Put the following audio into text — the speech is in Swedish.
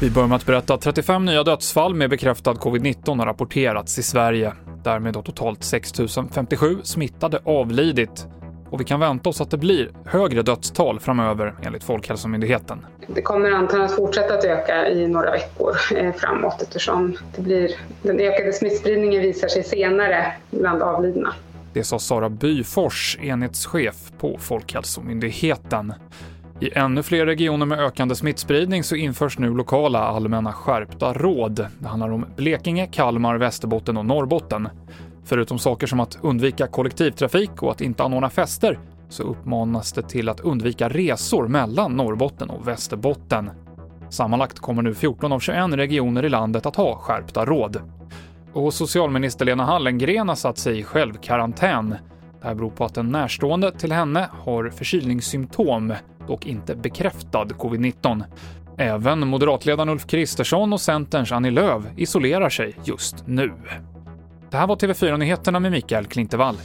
Vi börjar med att berätta att 35 nya dödsfall med bekräftad covid-19 har rapporterats i Sverige. Därmed har totalt 6 057 smittade avlidit. Och vi kan vänta oss att det blir högre dödstal framöver enligt Folkhälsomyndigheten. Det kommer antagligen att fortsätta att öka i några veckor eh, framåt eftersom det blir, den ökade smittspridningen visar sig senare bland avlidna. Det sa Sara Byfors, enhetschef på Folkhälsomyndigheten. I ännu fler regioner med ökande smittspridning så införs nu lokala allmänna skärpta råd. Det handlar om Blekinge, Kalmar, Västerbotten och Norrbotten. Förutom saker som att undvika kollektivtrafik och att inte anordna fester så uppmanas det till att undvika resor mellan Norrbotten och Västerbotten. Sammanlagt kommer nu 14 av 21 regioner i landet att ha skärpta råd. Och socialminister Lena Hallengren har satt sig i självkarantän. Det här beror på att en närstående till henne har förkylningssymptom, dock inte bekräftad covid-19. Även moderatledaren Ulf Kristersson och Centerns Annie Lööf isolerar sig just nu. Det här var TV4-nyheterna med Mikael Klintevall.